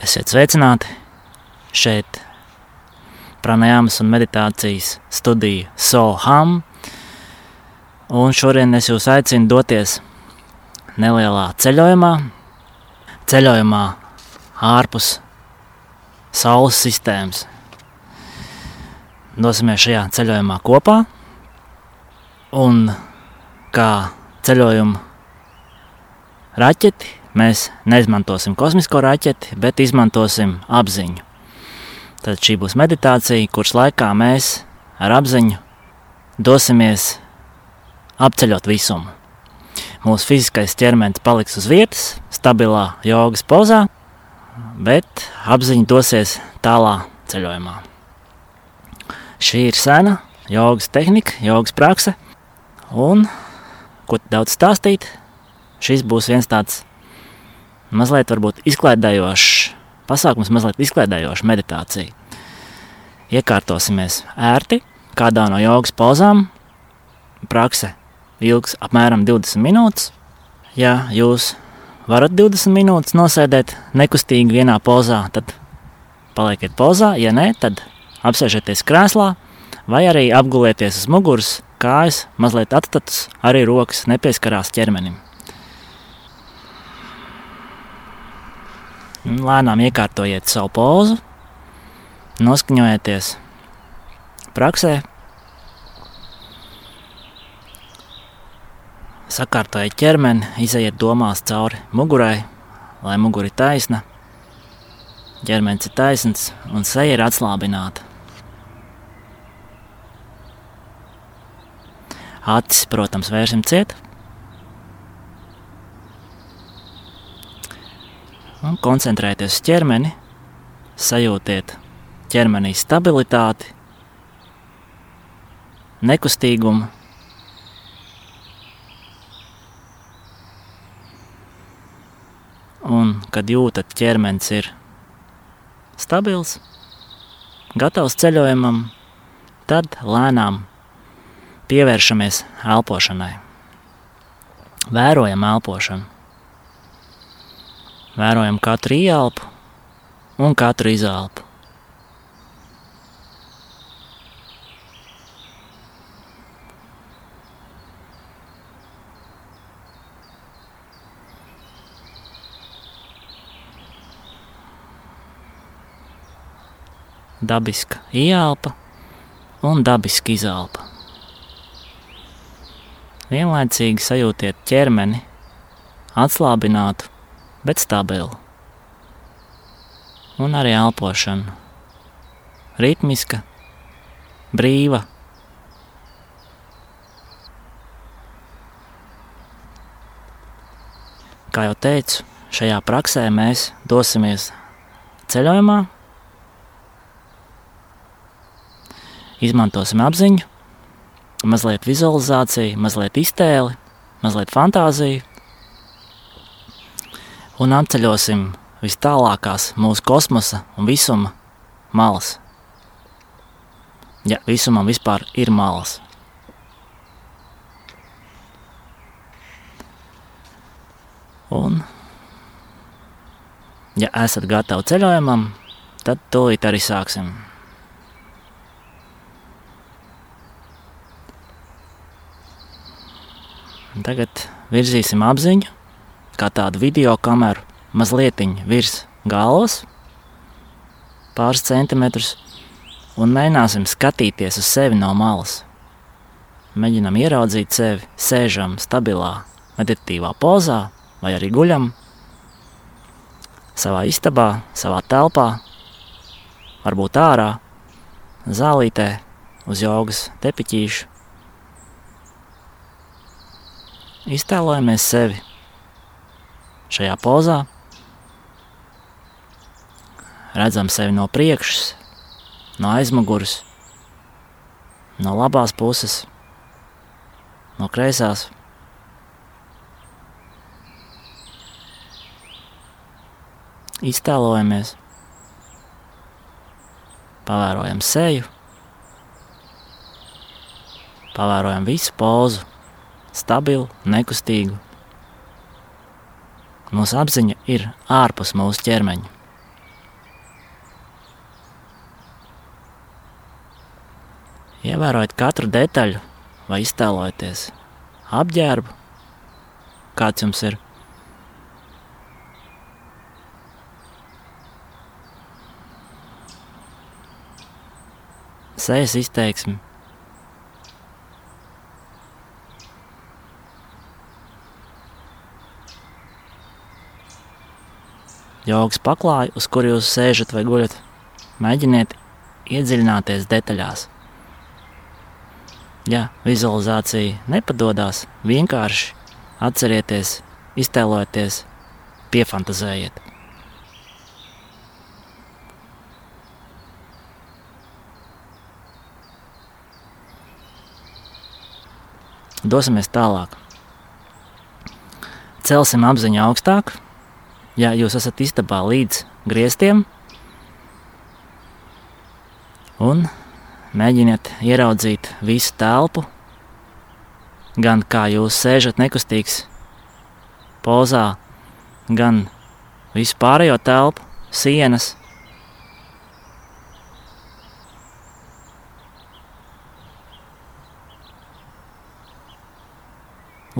Esiet sveicināti šeit, pranajāmas un meditācijas studija Soham. Un šodien es jūs aicinu doties nelielā ceļojumā, ceļojumā ārpus Saules sistēmas. Dosimies šajā ceļojumā kopā un kā ceļojuma raķeti mēs neizmantosim kosmisko raķeti, bet izmantosim apziņu. Tad šī būs meditācija, kuras laikā mēs ar apziņu dosimies apceļot visumu. Mūsu fiziskais ķermenis paliks uz vietas, stabilā jogas pozā, bet apziņa dosies tālā ceļojumā. Šī ir sena jogas tehnika, jogas prakse, un ko daudz stāstīt, šis būs viens tāds mazliet izklaidējošs pasākums, mazliet izklaidējoša meditācija. Iekārtosimies ērti kādā no jogas pozām. Prakse ilgs apmēram 20 minūtes. Ja jūs varat 20 minūtes nosēdēt nekustīgi vienā pozā, tad palieciet pozā. Ja nē, tad apsēžieties krēslā vai arī apgulieties uz muguras, kājas mazliet atstatus, arī rokas nepieskarās ķermenim. Lēnām iekārtojiet savu pozu, noskaņojieties praksē, sakārtojiet ķermeni, izejiet domās cauri mugurai, lai mugura ir taisna, ķermenis ir taisns un seja ir atslābināta. Acis, protams, vērsim ciet. Un koncentrēties uz ķermeni, sajūtiet ķermenī stabilitāti, nekustīgumu. Un, kad jūtat, ķermenis ir stabils, gatavs ceļojumam, tad lēnām pievēršamies elpošanai. Vērojam elpošanu. Vērojam katru ieelpu un katru izelpu. Dabiska ieelpa un dabiska izelpa. Vienlaicīgi sajūtiet ķermeni atslābinātu bet stabila. Un arī elpošana. Ritmiska, brīva. Kā jau teicu, šajā praksē mēs dosimies ceļojumā, izmantosim apziņu, mazliet vizualizāciju, mazliet iztēli, mazliet fantāziju un apceļosim vis tālākās mūsu kosmosa un visuma malas. Ja visumam vispār ir malas. Un, ja esat gatavi ceļojumam, tad tūlīt arī sāksim. Tagad virzīsim apziņu kā tādu video kameru mazliet virs galvas, pāris centimetrus, un mēģināsim skatīties uz sevi no malas. Mēģinām ieraudzīt sevi, sēžam stabilā, meditatīvā pozā, vai arī guļam savā istabā, savā telpā, varbūt ārā, zālītē, uz jogas tepiķīšu. Iztēlojamies sevi šajā pozā. Redzam sevi no priekšas, no aizmugures, no labās puses, no kreisās. Iztēlojamies, pavērojam seju, pavērojam visu pozu, stabilu, nekustīgu. Mūsu apziņa ir ārpus mūsu ķermeņa. Ievērojiet katru detaļu, vai iztēlojieties apģērbu, kāds jums ir. Sēžas izteiksme. Jogas paklāju, uz kuru jūs sēžat vai guļat, mēģiniet iedziļināties detaļās. Ja vizualizācija nepadodas, vienkārši atcerieties, iztēlojieties, piefantazējiet. Dosimies tālāk. Celsim apziņu augstāk. Ja jūs esat istabā līdz griestiem, un mēģiniet ieraudzīt visu telpu, gan kā jūs sēžat nekustīgs pozā, gan visu pārējo telpu, sienas.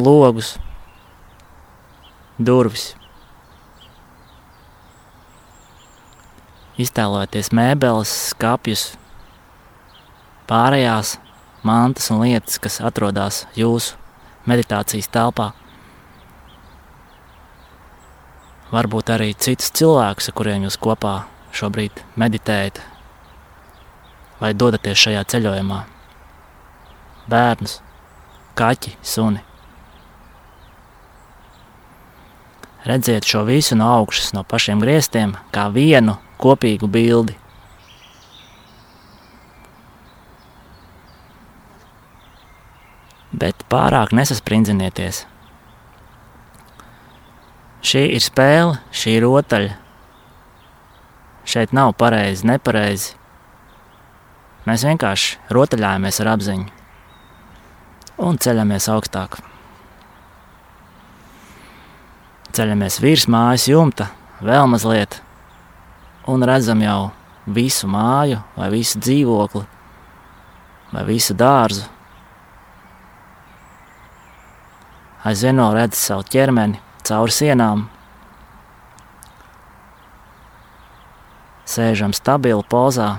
Logus, durvis. Iztēlojieties mēbeles, skāpjus, pārējās mantas un lietas, kas atrodas jūsu meditācijas telpā. Varbūt arī citus cilvēkus, ar kuriem jūs kopā šobrīd meditējat vai dodaties šajā ceļojumā. Bērnus, kaķi, suni. Redziet šo visu no augšas, no pašiem griestiem, kā vienu kopīgu bildi. Bet pārāk nesasprindzinieties. Šī ir spēle, šī ir rotaļa. Šeit nav pareizi, nepareizi. Mēs vienkārši rotaļājamies ar apziņu un ceļamies augstāk. Ceļamies virs mājas jumta, vēl mazliet, un redzam jau visu māju, vai visu dzīvokli, vai visu dārzu. Aizvien vēl redz savu ķermeni cauri sienām. Sēžam stabili pozā.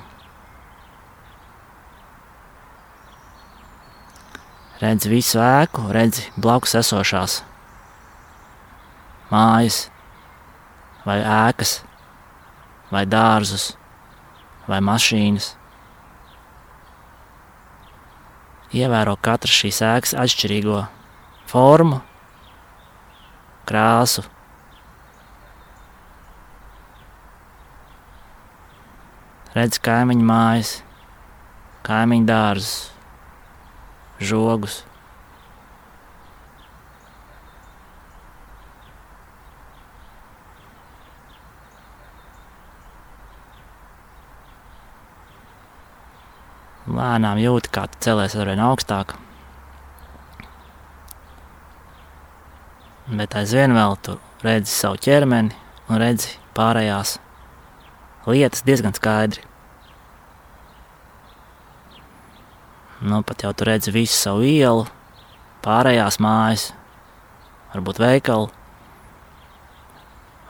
Redz visu ēku, redz blakus esošās mājas, vai ēkas, vai dārzus, vai mašīnas. Ievēro katru šīs ēkas atšķirīgo formu, krāsu. Redz kaimiņu mājas, kaimiņu dārzus, žogus. Lēnām jūti, kā tu celies ar vien augstāk. Bet aizvien vēl tu redzi savu ķermeni un redzi pārējās lietas diezgan skaidri. Nu, pat jau tu redzi visu savu ielu, pārējās mājas, varbūt veikalu,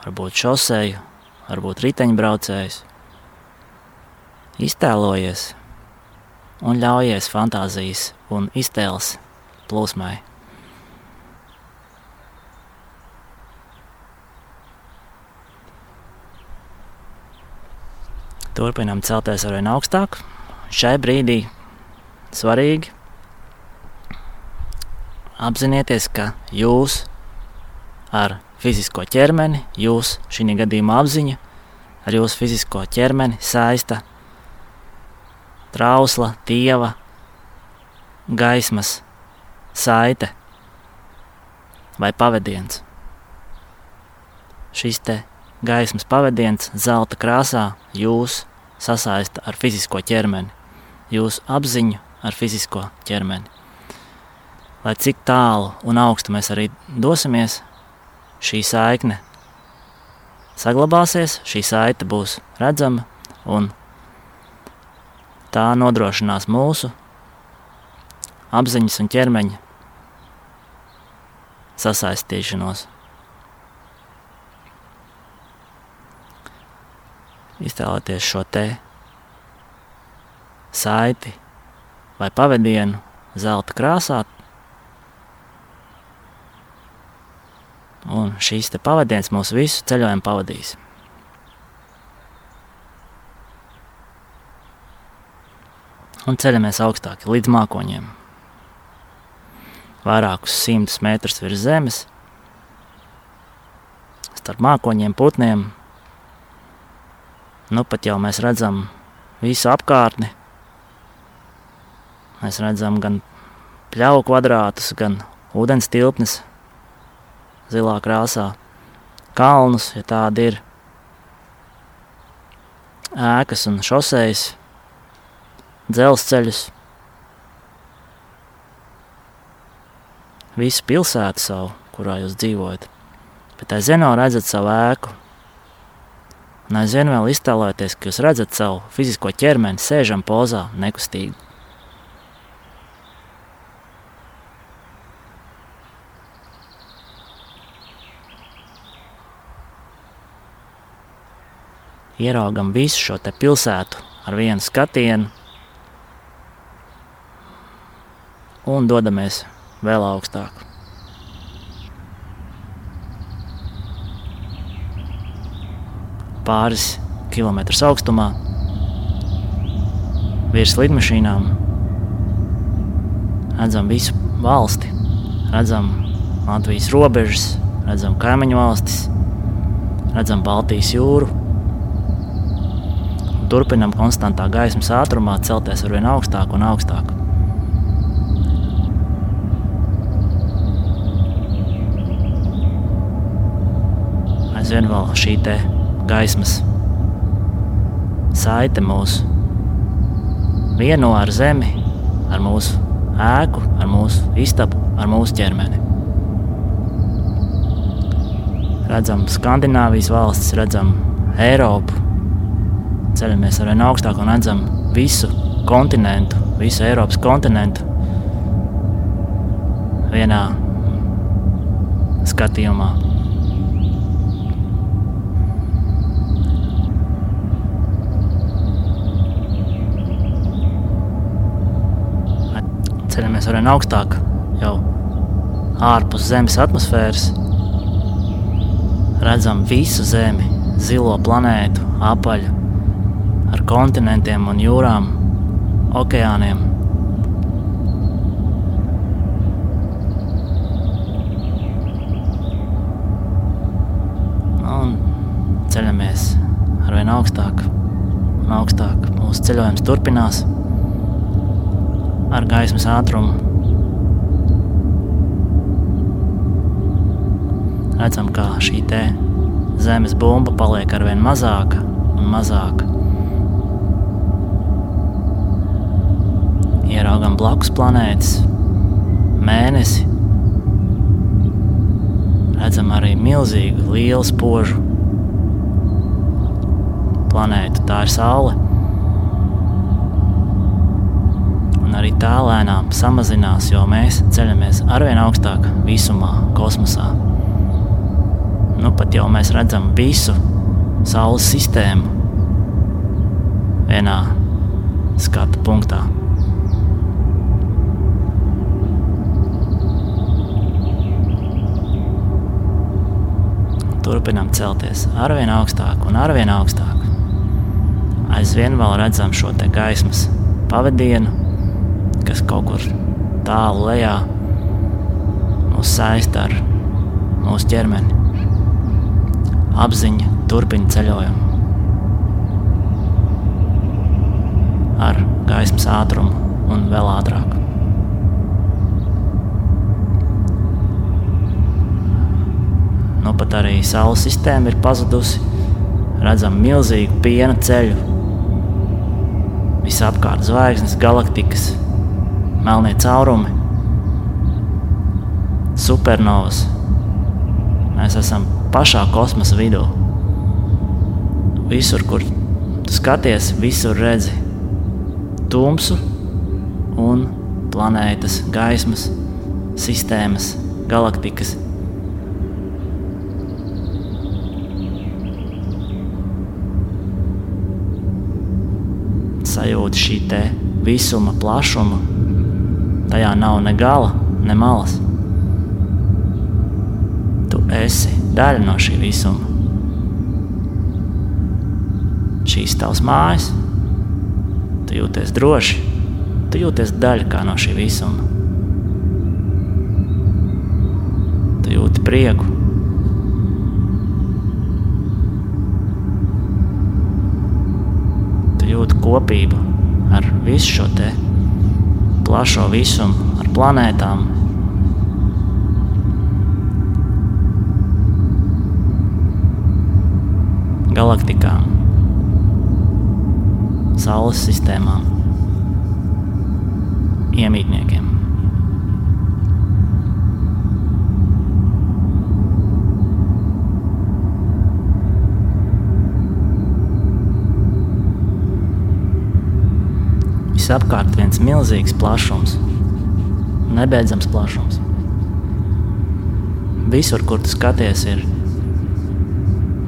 varbūt šoseju, varbūt riteņbraucējs. Iztēlojies, un ļaujies fantāzijas un iztēles plūsmai. Turpinām celties ar vien augstāk. Šai brīdī svarīgi apzināties, ka jūs ar fizisko ķermeni, jūs šī gadījumā apziņa ar jūsu fizisko ķermeni saista trausla, dieva, gaismas, saite vai pavadiens. Šis te gaismas pavadiens zelta krāsā jūs sasaista ar fizisko ķermeni, jūsu apziņu ar fizisko ķermeni. Lai cik tālu un augstu mēs arī dosimies, šī saikne saglabāsies, šī saite būs redzama un Tā nodrošinās mūsu apziņas un ķermeņa sasaistīšanos. Iztēloties šo te saiti vai pavadienu zelta krāsā. Un šīs pavadienas mūsu visu ceļojumu pavadīs. Un ceļamies augstāk līdz mākoņiem. Vairākus simtus metrus virs zemes, starp mākoņiem, putniem. Nu pat jau mēs redzam visu apkārtni, Mēs redzam gan pļauju kvadrātus, gan ūdens tilpnes zilā krāsā, kalnus, ja tādi ir, ēkas un šoseis, dzelzceļus. Visu pilsētu savu, kurā jūs dzīvojat, bet aizvien vēl redzat savu ēku. Un aizvien vēl iztēloties, ka jūs redzat savu fizisko ķermeni, sēžam pozā, nekustīgi. ieraugam visu šo pilsētu ar vienu skatienu un dodamies vēl augstāk. Pāris kilometrus augstumā, virs lidmašīnām, redzam visu valsti, redzam Latvijas robežas, redzam kaimiņu valstis, redzam Baltijas jūru turpinām konstantā gaismas ātrumā celties ar vien augstāk un augstāk. Aizvien vēl šī gaismas saite mūsu vieno ar zemi, ar mūsu ēku, ar mūsu istabu, ar mūsu ķermeni. Redzam Skandināvijas valstis, redzam Eiropu, ceļamies ar vien augstāk un redzam visu kontinentu, visu Eiropas kontinentu vienā skatījumā. Ceļamies ar vien augstāk, jau ārpus Zemes atmosfēras. Redzam visu Zemi, zilo planētu, apaļu, ar kontinentiem un jūrām, okeāniem. Un ceļamies ar vien augstāk un augstāk. Mūsu ceļojums turpinās ar gaismas ātrumu. Redzam, kā šī zemes bumba paliek ar vien mazāka un mazāka. ieraugām blakus planētas, mēnesi. Redzam arī milzīgu, lielu spožu planētu. Tā ir Saule. Un arī tā lēnām samazinās, jo mēs ceļamies arvien augstāk visumā, kosmosā. Nu, pat jau mēs redzam visu Saules sistēmu vienā skatu punktā. turpinām celties arvien augstāk un arvien augstāk. Aizvien vēl redzam šo gaismas pavadienu, kas kaut kur tālu lejā mūs saista ar mūsu ķermeni. Apziņa turpina ceļojumu ar gaismas ātrumu un vēl ātrāk. Nu, pat arī Saules sistēma ir pazudusi. Redzam milzīgu piena ceļu. Visapkārt zvaigznes, galaktikas, melnie caurumi, supernovas. Mēs esam pašā kosmosa vidū. Visur, kur skaties, visur redzi tumsu un planētas, gaismas, sistēmas, galaktikas. Sajūta šī te visuma plašuma, tajā nav ne gala, ne malas. Tu esi daļa no šī visuma. Šīs tavs mājas, tu jūties droši, tu jūties daļa no šī visuma. Tu jūti prieku. Tu jūti kopību ar visu šo te plašo visumu, ar planētām, galaktikām, Saules sistēmām, iemītniekiem. Visapkārt viens milzīgs plašums, nebeidzams plašums. Visur, kur tu skaties, ir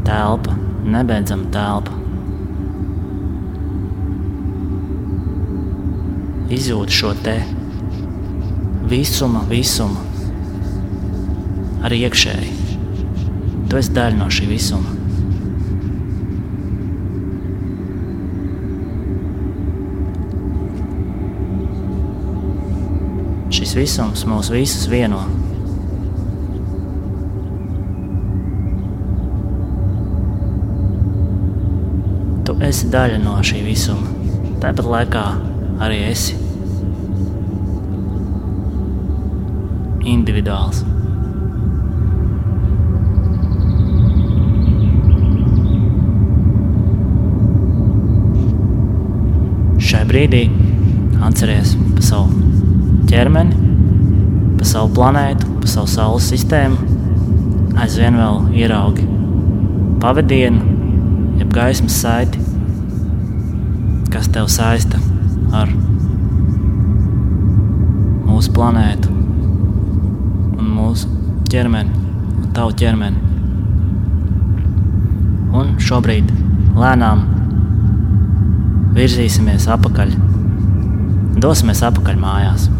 telpa, nebeidzama telpa. Izjūt šo te visuma, visumu arī iekšēji. Tu esi daļa no šī visuma. Šis visums mūs visus vieno. Tu esi daļa no šī visuma. Tāpat laikā arī esi individuāls. Šai brīdī atceries savu ķermeni, par savu planētu, par savu saules sistēmu. Aizvien vēl ieraugi pavadienu, jeb gaismas saiti, kas tev saista ar mūsu planētu un mūsu ķermeni, un tavu ķermeni. Un šobrīd lēnām virzīsimies atpakaļ, dosimies atpakaļ mājās.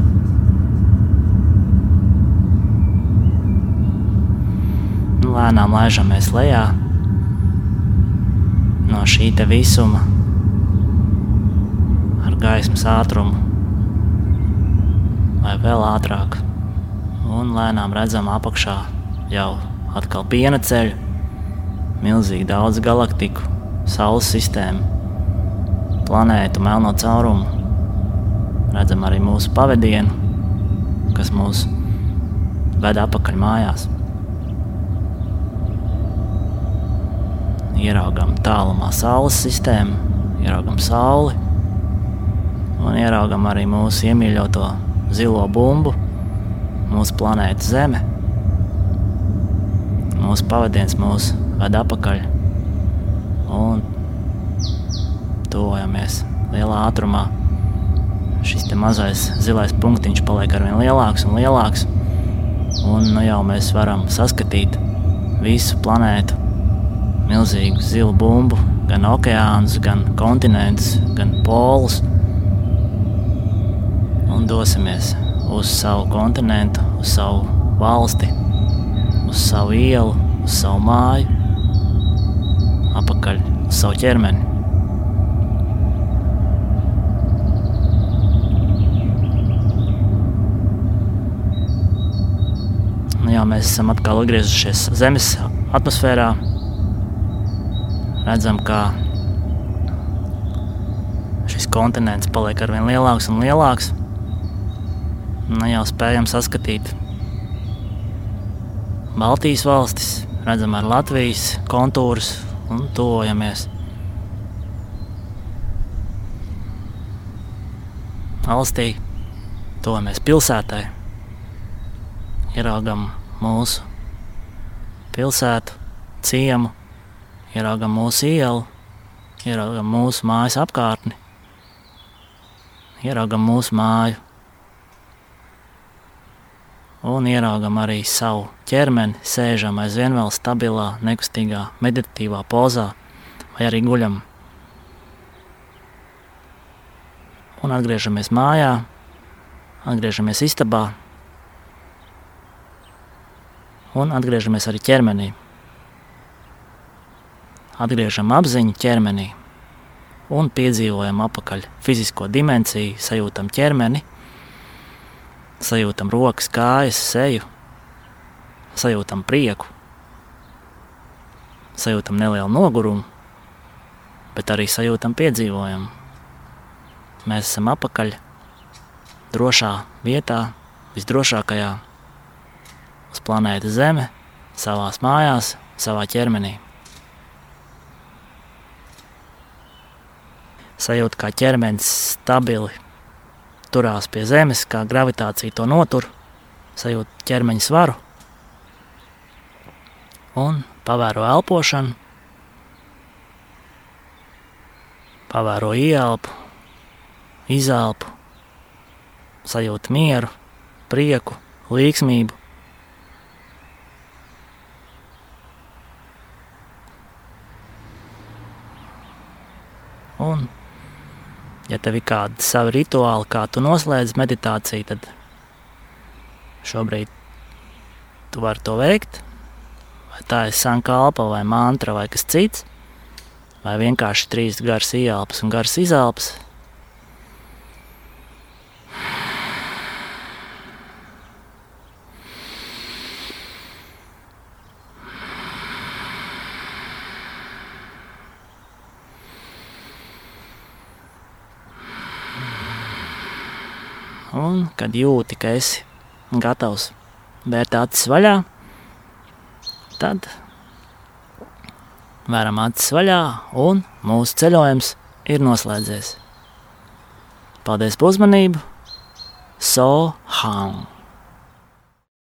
Lēnām laižamies lejā no šī visuma ar gaismas ātrumu, vai vēl ātrāk. Un lēnām redzam apakšā jau atkal piena ceļu, milzīgi daudz galaktiku, saules sistēmu, planētu, melno caurumu. Redzam arī mūsu pavadienu, kas mūs ved atpakaļ mājās. Ieraugām tālumā Saules sistēmu, ieraugām Sauli un ieraugām arī mūsu iemīļoto zilo bumbu, mūsu planētu Zeme. Mūsu pavadiens mūs ved atpakaļ un tuvojamies lielā ātrumā. Šis mazais zilais punktiņš paliek ar vien lielāks un lielāks. Un nu jau mēs varam saskatīt visu planētu milzīgu zilu bumbu, gan okeānus, gan kontinentus, gan polus. Un dosimies uz savu kontinentu, uz savu valsti, uz savu ielu, uz savu māju, atpakaļ uz savu ķermeni. Nu jā, mēs esam atkal atgriezušies Zemes atmosfērā redzam, ka šis kontinents paliek ar vien lielāks un lielāks. Nu, jau spējam saskatīt Baltijas valstis, redzam ar Latvijas kontūrus un tojamies. Valstī tojamies pilsētai, ieraugam mūsu pilsētu, ciemu ieraugam mūsu ielu, ieraugam mūsu mājas apkārtni, ieraugam mūsu māju, un ieraugam arī savu ķermeni, sēžam aizvien vēl stabilā, nekustīgā, meditatīvā pozā, vai arī guļam. Un atgriežamies mājā, atgriežamies istabā, un atgriežamies arī ķermenī. Atgriežam apziņu ķermenī un piedzīvojam apakaļ fizisko dimensiju, sajūtam ķermeni, sajūtam rokas, kājas, seju, sajūtam prieku, sajūtam nelielu nogurumu, bet arī sajūtam piedzīvojumu. Mēs esam apakaļ drošā vietā, visdrošākajā uz planētas Zeme, savās mājās, savā ķermenī. Sajūta, kā ķermenis stabili turās pie zemes, kā gravitācija to notur, sajūta ķermeņa svaru un pavēro elpošanu, pavēro ieelpu, izelpu, sajūta mieru, prieku, līksmību. Un ja tev ir kādi savi rituāli, kā tu noslēdz meditāciju, tad šobrīd tu vari to veikt. Vai tā ir sankalpa, vai mantra, vai kas cits, vai vienkārši trīs garas ieelpas un garas izelpas. Un, kad jūti, ka esi gatavs vērt acis vaļā, tad vēram acis vaļā un mūsu ceļojums ir noslēdzies. Paldies par uzmanību! So Hang!